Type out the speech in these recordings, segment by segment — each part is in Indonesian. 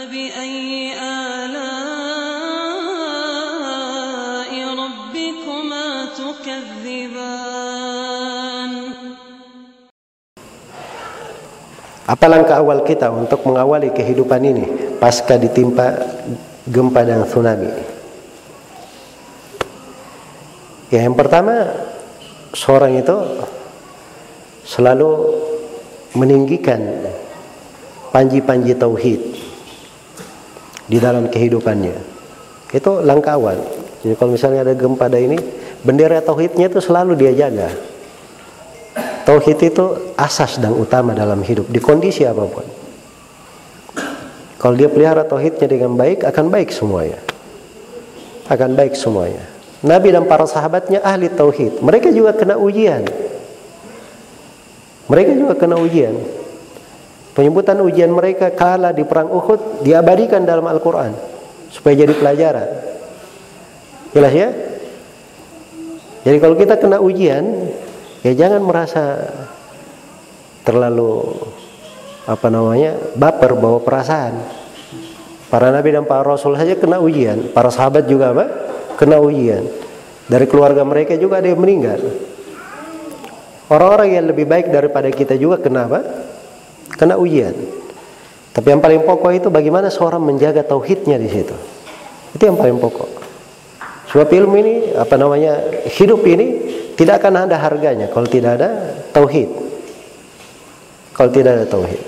فبأي آلاء ربكما تكذبان Apa langkah awal kita untuk mengawali kehidupan ini pasca ditimpa gempa dan tsunami? Ya, yang pertama, seorang itu selalu meninggikan panji-panji tauhid di dalam kehidupannya. Itu langkah awal. Jadi kalau misalnya ada gempa ada ini, bendera tauhidnya itu selalu dia jaga. Tauhid itu asas dan utama dalam hidup di kondisi apa pun. Kalau dia pelihara tauhidnya dengan baik, akan baik semuanya. Akan baik semuanya. Nabi dan para sahabatnya ahli tauhid. Mereka juga kena ujian. Mereka juga kena ujian. Penyebutan ujian mereka kala di perang Uhud diabadikan dalam Al-Quran supaya jadi pelajaran. Jelas ya? Jadi kalau kita kena ujian, ya jangan merasa terlalu apa namanya baper bawa perasaan. Para nabi dan para rasul saja kena ujian, para sahabat juga apa? Kena ujian. Dari keluarga mereka juga ada yang meninggal. Orang-orang yang lebih baik daripada kita juga kena apa? Kena ujian. Tapi yang paling pokok itu bagaimana seorang menjaga tauhidnya di situ. Itu yang paling pokok. Sebab ilmu ini apa namanya hidup ini tidak akan ada harganya kalau tidak ada tauhid. Kalau tidak ada tauhid.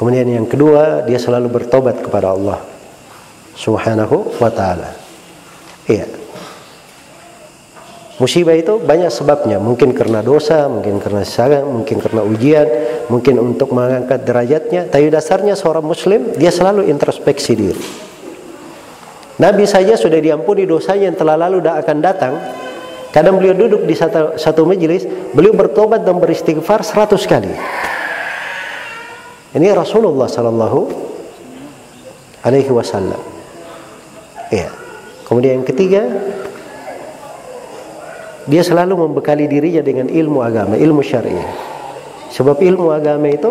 Kemudian yang kedua, dia selalu bertobat kepada Allah Subhanahu wa taala. Iya. Musibah itu banyak sebabnya, mungkin karena dosa, mungkin karena salah, mungkin karena ujian, mungkin untuk mengangkat derajatnya. Tapi dasarnya seorang muslim dia selalu introspeksi diri. Nabi saja sudah diampuni dosanya yang telah lalu dan akan datang. Kadang beliau duduk di satu, satu majelis, beliau bertobat dan beristighfar seratus kali. Ini Rasulullah Sallallahu Alaihi Wasallam. Ya. Kemudian yang ketiga, dia selalu membekali dirinya dengan ilmu agama, ilmu syariah. Sebab ilmu agama itu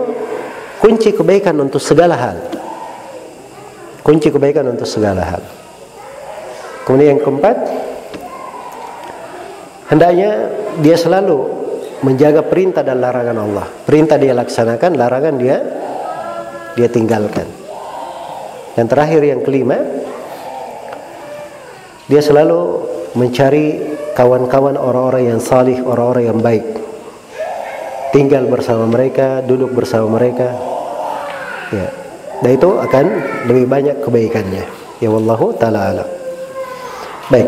kunci kebaikan untuk segala hal. Kunci kebaikan untuk segala hal. Kemudian yang keempat, hendaknya dia selalu menjaga perintah dan larangan Allah. Perintah dia laksanakan, larangan dia dia tinggalkan. Yang terakhir yang kelima, dia selalu mencari kawan-kawan orang-orang yang salih, orang-orang yang baik. Tinggal bersama mereka, duduk bersama mereka. Ya. Dan itu akan lebih banyak kebaikannya. Ya wallahu taala. Baik.